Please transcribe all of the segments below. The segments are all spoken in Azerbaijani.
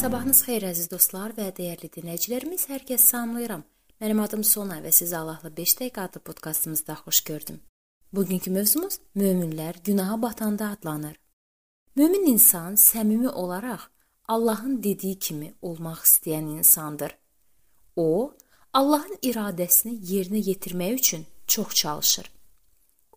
Sabahınız xeyir əziz dostlar və dəyərli dinləyicilərimiz. Hər kəs salamlayıram. Mənim adım Sona və sizi Allahla 5 dəqiqə adlı podkastımızda xoş gördüm. Bugünkü mövzumuz möminlər günaha batanda adlanır. Mömin insan səmimi olaraq Allahın dediyi kimi olmaq istəyən insandır. O, Allahın iradəsini yerinə yetirmək üçün çox çalışır.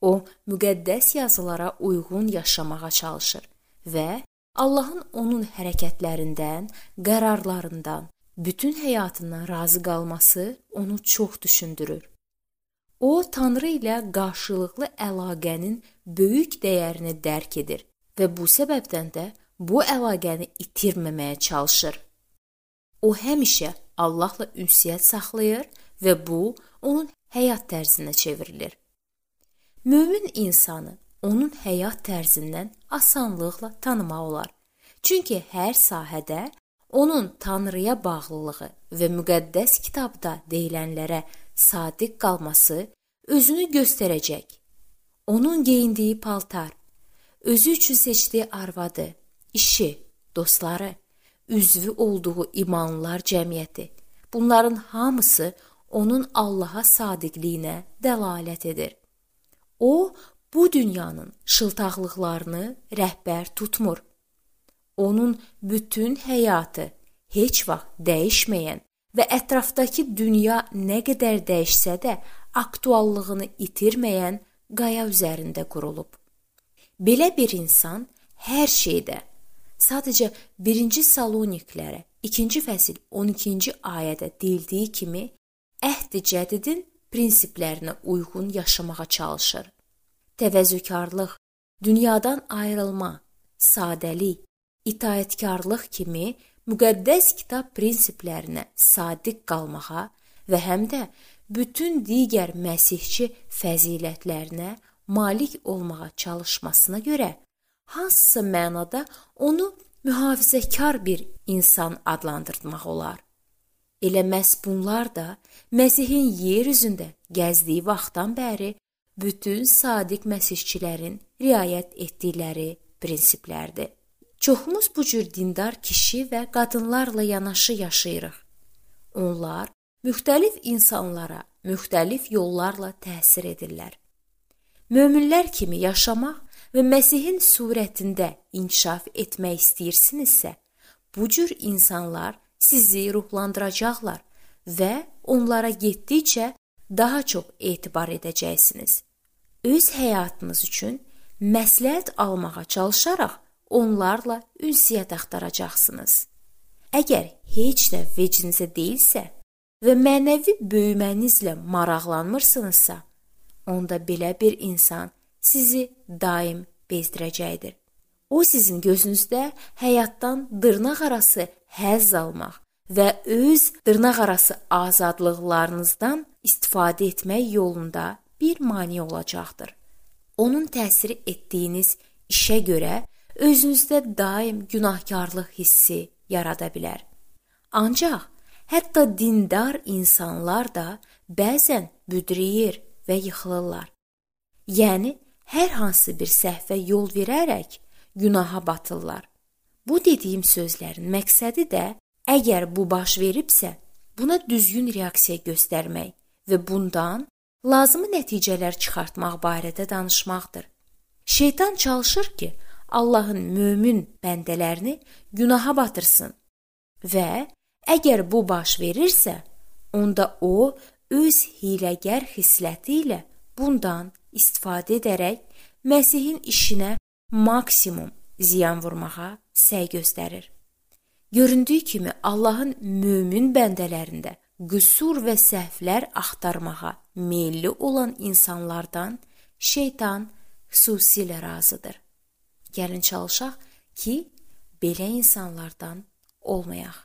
O, müqəddəs yazılara uyğun yaşamağa çalışır və Allahın onun hərəkətlərindən, qərarlarından, bütün həyatından razı qalması onu çox düşündürür. O, Tanrı ilə qarşılıqlı əlaqənin böyük dəyərini dərk edir və bu səbəbdən də bu əlaqəni itirməməyə çalışır. O həmişə Allahla ünsiyyət saxlayır və bu onun həyat tərzinə çevrilir. Mömin insanı onun həyat tərzindən asanlıqla tanımaq olar. Çünki hər sahədə onun Tanrıya bağlılığı və müqəddəs kitabda deyilənlərə sadiq qalması özünü göstərəcək. Onun geyindiyi paltar, özü üçün seçdiyi arvadı, işi, dostları, üzvü olduğu imanlılar cəmiyyəti. Bunların hamısı onun Allaha sadiqliyinə dəlalət edir. O bu dünyanın şıltaqlıqlarını rəhbər tutmur. Onun bütün həyatı heç vaxt dəyişməyən və ətrafdakı dünya nə qədər dəyişsə də aktuallığını itirməyən qaya üzərində qurulub. Belə bir insan hər şeydə sadəcə 1-ci Saloniklərə 2-ci fəsil 12-ci ayədə deyildiyi kimi əhd-i cədidin prinsiplərinə uyğun yaşamağa çalışır təvəzzükarlıq, dünyadan ayrılma, sadəlik, itaətkarlıq kimi müqəddəs kitab prinsiplərinə sadiq qalmağa və həm də bütün digər məsihçi fəzilətlərinə malik olmağa çalışmasına görə hansısa mənada onu mühafizəkar bir insan adlandırmaq olar. Elə məhz bunlar da Məsihin yer üzündə gəzdiyi vaxtdan bəri bütün sadiq məsihçilərin riayət etdikləri prinsiplərdir. Çoxumuz bu cür dindar kişi və qadınlarla yanaşı yaşayırıq. Onlar müxtəlif insanlara müxtəlif yollarla təsir edirlər. Möminlər kimi yaşamaq və Məsihin surətində inkişaf etmək istəyirsinizsə, bu cür insanlar sizi ruhlandıracaqlar və onlara getdikcə daha çox etibar edəcəksiniz. Öz həyatınız üçün məsləhət almağa çalışaraq onlarla ünsiyyət axtaracaqsınız. Əgər heç nə vecinizə deyilsə və mənəvi böyümənizlə maraqlanmırsınızsa, onda belə bir insan sizi daim bezdirəcəkdir. O sizin gözünüzdə həyatdan dırnaq arası həzz almaq və öz dırnaq arası azadlıqlarınızdan istifadə etmək yolunda bir mane olacaqdır. Onun təsir etdiyiniz işə görə özünüzdə daim günahkarlıq hissi yarada bilər. Ancaq hətta dindar insanlar da bəzən büdrəyir və yıxılırlar. Yəni hər hansı bir səhvə yol verərək günaha batırlar. Bu dediyim sözlərin məqsədi də əgər bu baş veribsə, buna düzgün reaksiya göstərmək və bundan lazımi nəticələr çıxartmaq barədə danışmaqdır. Şeytan çalışır ki, Allahın mömin bəndələrini günaha batırsın və əgər bu baş verirsə, onda o öz hiləgər xisləti ilə bundan istifadə edərək Məsihin işinə maksimum ziyan vurmağa səy göstərir. Göründüyü kimi Allahın mömin bəndələrində qüsur və səhvlər axtarmağa meylli olan insanlardan şeytan xüsusilə razıdır. Gəlin çalışaq ki, belə insanlardan olmayaq.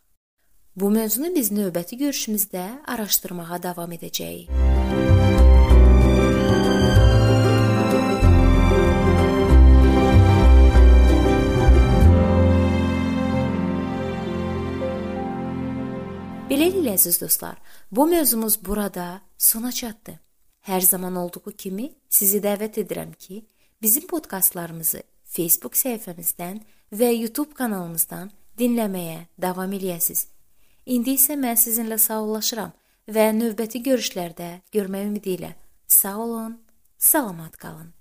Bu mövzunu biz növbəti görüşümüzdə araşdırmağa davam edəcəyik. Əziz dostlar, bu mövzumuz burada sona çatdı. Hər zaman olduğu kimi sizi dəvət edirəm ki, bizim podkastlarımızı Facebook səhifəmizdən və YouTube kanalımızdan dinləməyə davam eləyəsiniz. İndi isə mən sizinlə sağollaşıram və növbəti görüşlərdə görmək ümidi ilə sağ olun, salamat qalın.